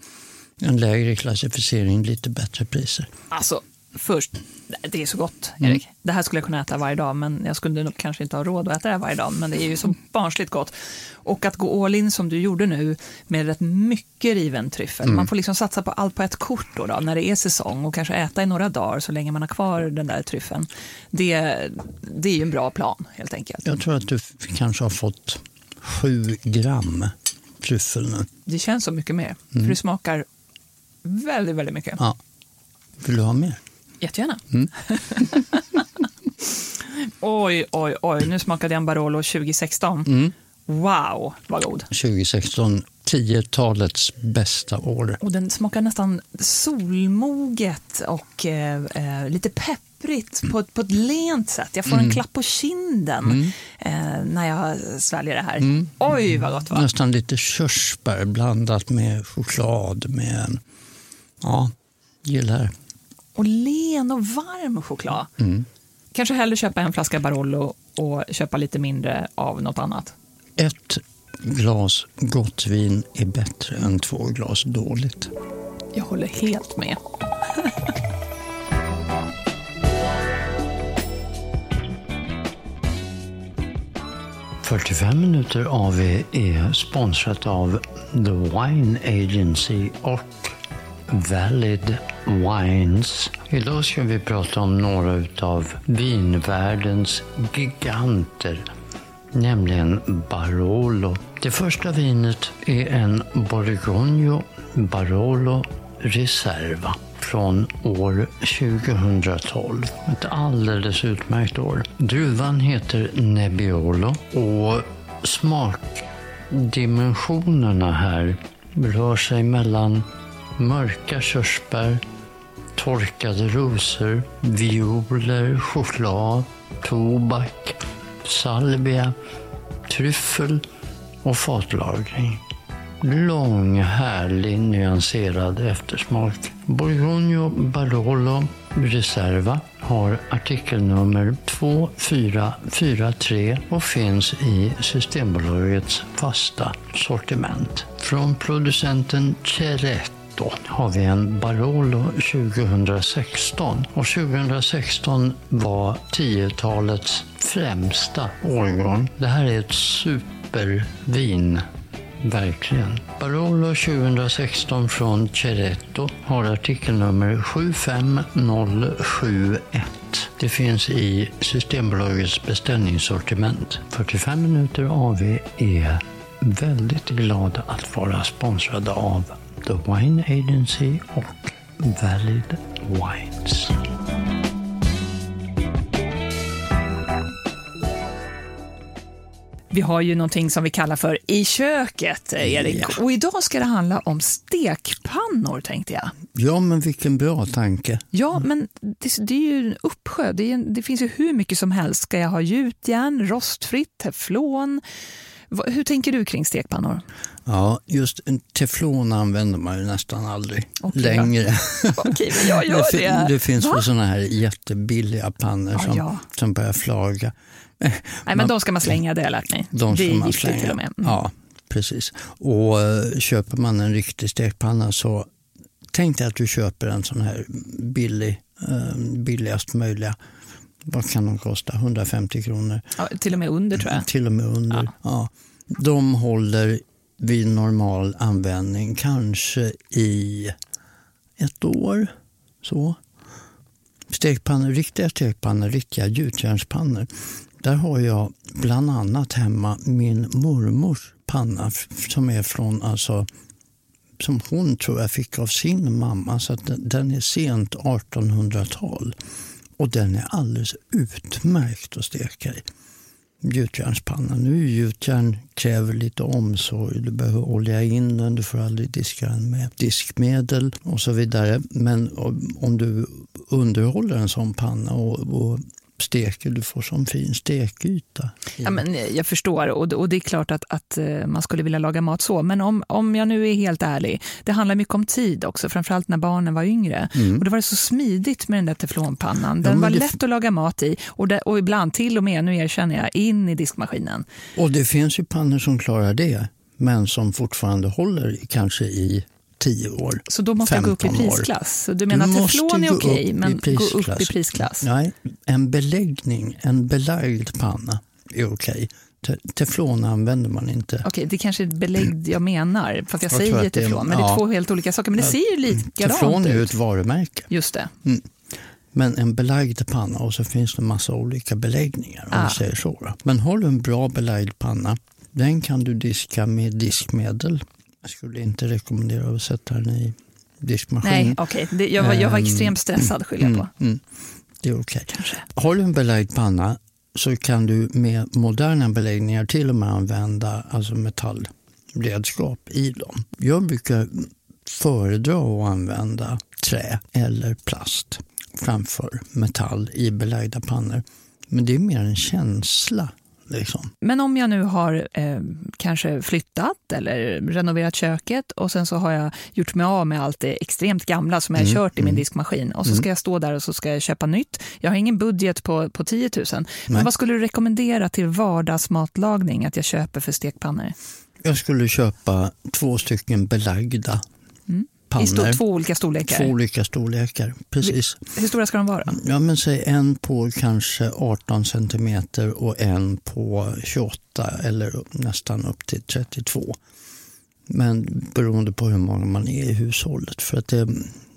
en lägre klassificering, lite bättre priser. Alltså, först, det är så gott, Mm. Erik. Det här skulle jag kunna äta varje dag, men jag skulle nog kanske inte ha råd att äta det varje dag. Men det är ju så barnsligt gott. Och att gå all in som du gjorde nu med rätt mycket riven tryffel. Mm. Man får liksom satsa på allt på ett kort då, då, när det är säsong och kanske äta i några dagar så länge man har kvar den där tryffeln. Det, det är ju en bra plan helt enkelt. Jag tror att du kanske har fått sju gram tryffel nu. Det känns så mycket mer, för det smakar väldigt, väldigt mycket. Mm. Ja. Vill du ha mer? Jättegärna. Mm. oj, oj, oj. Nu smakade jag en Barolo 2016. Mm. Wow, vad god. 2016, 10-talets bästa år. Och den smakar nästan solmoget och eh, eh, lite pepprigt på, ett- på ett lent sätt. Jag får Mm. en klapp på kinden eh, när jag sväljer det här. Mm. Oj, vad gott var. Nästan lite körsbär blandat med choklad. Med, ja, gillar. Och len och varm choklad. Mm. Kanske hellre köpa en flaska Barolo och köpa lite mindre av något annat. Ett glas gott vin är bättre än två glas dåligt. Jag håller helt med. 45 minuter AV är sponsrat av The Wine Agency och Valid Wines. Idag ska vi prata om några av vinvärldens giganter, nämligen Barolo. Det första vinet är en Borgogno Barolo Reserva från år 2012. Ett alldeles utmärkt år. Druvan heter Nebbiolo och smakdimensionerna här rör sig mellan mörka körsbär, torkade rosor, violer, choklad, tobak, salvia, tryffel och fatlagring. Lång, härlig, nyanserad eftersmak. Borgogno Barolo Reserva har artikelnummer 2443 och finns i Systembolagets fasta sortiment. Från producenten då har vi en Barolo 2016 och 2016 var 10-talets främsta årgång. Det här är ett supervin Verkligen. Barolo 2016 från Ceretto har artikelnummer 75071. Det finns i Systembolagets beställningssortiment. 45 minuter AV är väldigt glada att vara sponsrade av The Wine Agency och Valid Wines. Vi har ju någonting som vi kallar för I köket, Erik. Och idag ska det handla om stekpannor, tänkte jag. Ja, men vilken bra tanke. Ja, men det, det är ju en uppsjö. Det, är det finns ju hur mycket som helst. Ska jag ha gjutjärn, rostfritt, teflon? Hur tänker du kring stekpannor? Ja, just teflon använder man ju nästan aldrig Okej, längre. Okej, men jag gör det. det finns väl såna här jättebilliga pannor Ja, som, ja. som börjar flaga. Nej, men de ska man slänga, det har jag lärt mig. De det är man slänga. till och med. Mm. Ja, precis. Och eh, köper man en riktig stekpanna så tänk dig att du köper en sån här billig, eh, billigast möjliga. Vad kan de kosta? 150 kronor? Ja, till och med under, tror jag. Till och med under. Ja. De håller vid normal användning kanske i ett år. Så. Stekpannor, riktiga stekpannor, riktiga gjutjärnspannor. Där har jag bland annat hemma min mormors panna som är från, alltså, som hon tror jag fick av sin mamma. Så den är sent 1800-tal. Och den är alldeles utmärkt att steka i. gjutjärnspanna. Nu är gjutjärn kräver lite omsorg. Du behöver olja in den, du får aldrig diska den med diskmedel och så vidare. Men om du underhåller en sån panna och, och steker, du får sån fin stekyta. Ja, men jag förstår och, och det är klart att, att eh, man skulle vilja laga mat så. Men om, om jag nu är helt ärlig, det handlar mycket om tid också, framförallt när barnen var yngre. Mm. Och det var så smidigt med den där teflonpannan. Den ja, var lätt att laga mat i och, det, och ibland till och med, nu erkänner jag, in i diskmaskinen. Och det finns ju pannor som klarar det, men som fortfarande håller kanske i 10 år. Så då måste jag gå upp i prisklass? Du menar du att teflon är okej, men gå upp i prisklass? Nej, en beläggning, en belagd panna är okej. Okay. Teflon använder man inte. Okej, okay, det kanske är beläggd jag menar, fast jag, jag säger teflon. Men ja, det är två helt olika saker, men det ser ju likadant ut. Teflon är ju ett varumärke. Just det. Mm. Men en belagd panna och så finns det en massa olika beläggningar. om ah. säger så. Men har du en bra belagd panna, den kan du diska med diskmedel jag skulle inte rekommendera att sätta den i diskmaskin. Nej, okej. Okay. Jag, var, jag var ehm, extremt stressad, skyller jag på. Mm, mm, det är okej. Okay. Har du en belagd panna så kan du med moderna beläggningar till och med använda alltså metallredskap i dem. Jag brukar föredra att använda trä eller plast framför metall i belagda pannor. Men det är mer en känsla Liksom. Men om jag nu har eh, kanske flyttat eller renoverat köket och sen så har jag gjort mig av med allt det extremt gamla som jag har mm, kört i min mm. diskmaskin och så ska mm. jag stå där och så ska jag köpa nytt. Jag har ingen budget på, på 10 000. Men Nej. vad skulle du rekommendera till vardagsmatlagning att jag köper för stekpannor? Jag skulle köpa två stycken belagda pannor. I två olika storlekar? Två olika storlekar, precis. Hur stora ska de vara? Ja, men säg en på kanske 18 centimeter och en på 28 eller nästan upp till 32. Men beroende på hur många man är i hushållet. För att det,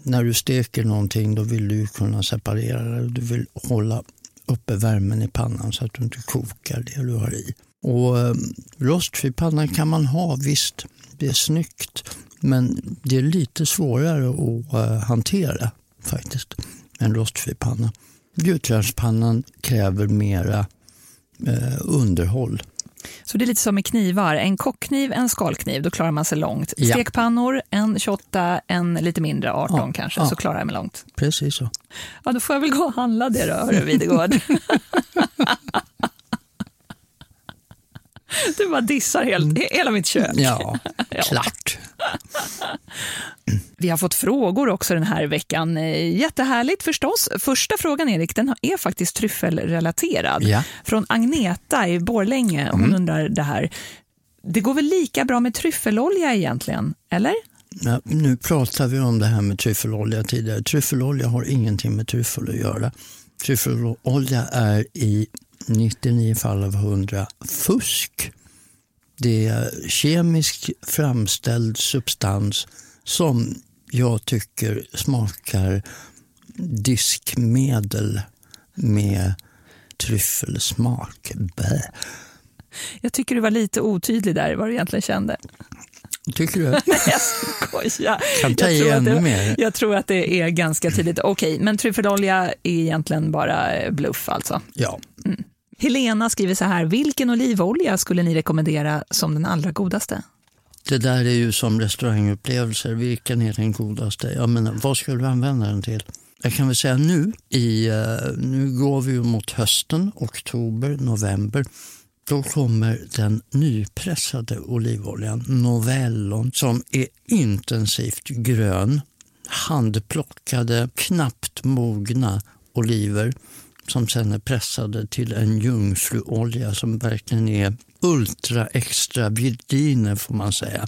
när du steker någonting då vill du kunna separera det. Du vill hålla uppe värmen i pannan så att du inte kokar det du har i. Och eh, rostfri panna kan man ha, visst. Det är snyggt. Men det är lite svårare att uh, hantera faktiskt, en rostfri panna. Gjutjärnspannan kräver mera uh, underhåll. Så det är lite som med knivar. En kockkniv, en skalkniv, då klarar man sig långt. Ja. Stekpannor, en 28, en lite mindre, 18 ja, kanske, ja. så klarar jag mig långt. Precis så. Ja, då får jag väl gå och handla det då, hörru Videgård. Du bara dissar helt, mm. hela mitt kök. Ja, klart. Vi har fått frågor också den här veckan. Jättehärligt förstås. Första frågan, Erik, den är faktiskt tryffelrelaterad. Ja. Från Agneta i Borlänge. Hon mm. undrar det här. Det går väl lika bra med tryffelolja egentligen, eller? Ja, nu pratar vi om det här med tryffelolja tidigare. Tryffelolja har ingenting med tryffel att göra. Tryffelolja är i 99 fall av 100 fusk. Det är kemiskt framställd substans som jag tycker smakar diskmedel med tryffelsmak. Bä. Jag tycker du var lite otydlig där vad du egentligen kände. Tycker du? Nej, jag skojar. Kan ta i ännu det, mer. Jag tror att det är ganska tydligt. Okej, okay, men tryffelolja är egentligen bara bluff alltså? Ja. Mm. Helena skriver så här, vilken olivolja skulle ni rekommendera som den allra godaste? Det där är ju som restaurangupplevelser. Vilken är den godaste? Jag menar, vad skulle du använda den till? Jag kan väl säga nu, i, eh, nu går vi mot hösten, oktober, november. Då kommer den nypressade olivoljan, Novellon, som är intensivt grön. Handplockade, knappt mogna oliver som sen är pressade till en jungfruolja som verkligen är ultra extra virginer får man säga.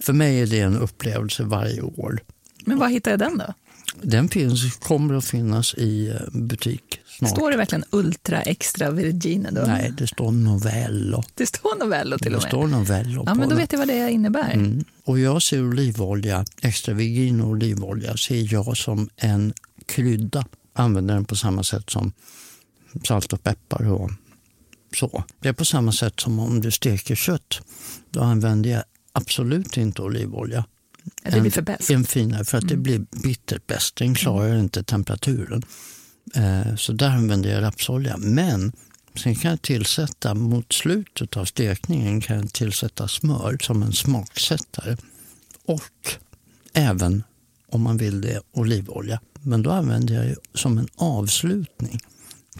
För mig är det en upplevelse varje år. Men var hittar jag den då? Den finns, kommer att finnas i eh, butik snart. Står det verkligen Ultra Extra Virgine? Då? Nej, det står Novello. Det står Novello till och med? Det står Novello ja, men Då vet jag vad det innebär. Mm. Och jag ser olivolja, extra virgin olivolja, ser jag som en krydda. Använder den på samma sätt som salt och peppar och så. Det är på samma sätt som om du steker kött. Då använder jag absolut inte olivolja. Det blir för bäst. En finare, för att det mm. blir bittert bäst. Den klarar mm. inte temperaturen. Eh, så där använder jag rapsolja. Men Sen kan jag tillsätta, mot slutet av stekningen, kan jag tillsätta smör som en smaksättare. Och även, om man vill det, olivolja. Men då använder jag det som en avslutning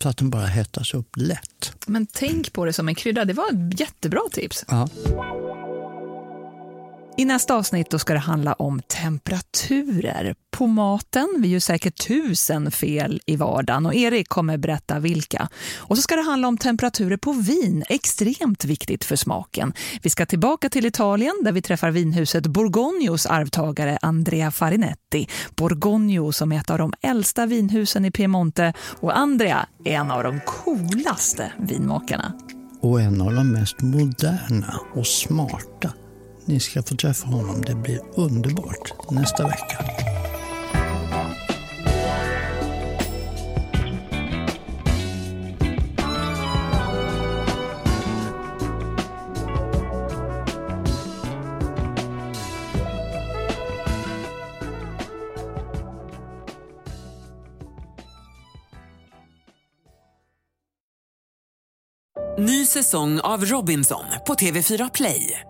så att den bara hettas upp lätt. Men tänk på det som en krydda. Det var ett jättebra tips. Ja. I nästa avsnitt då ska det handla om temperaturer på maten. Vi gör säkert tusen fel i vardagen och Erik kommer berätta vilka. Och så ska det handla om temperaturer på vin, extremt viktigt för smaken. Vi ska tillbaka till Italien där vi träffar vinhuset Borgognos arvtagare Andrea Farinetti. Borgogno som är ett av de äldsta vinhusen i Piemonte och Andrea är en av de coolaste vinmakarna. Och en av de mest moderna och smarta. Ni ska få träffa honom. Det blir underbart nästa vecka. Ny säsong av Robinson på TV4 Play.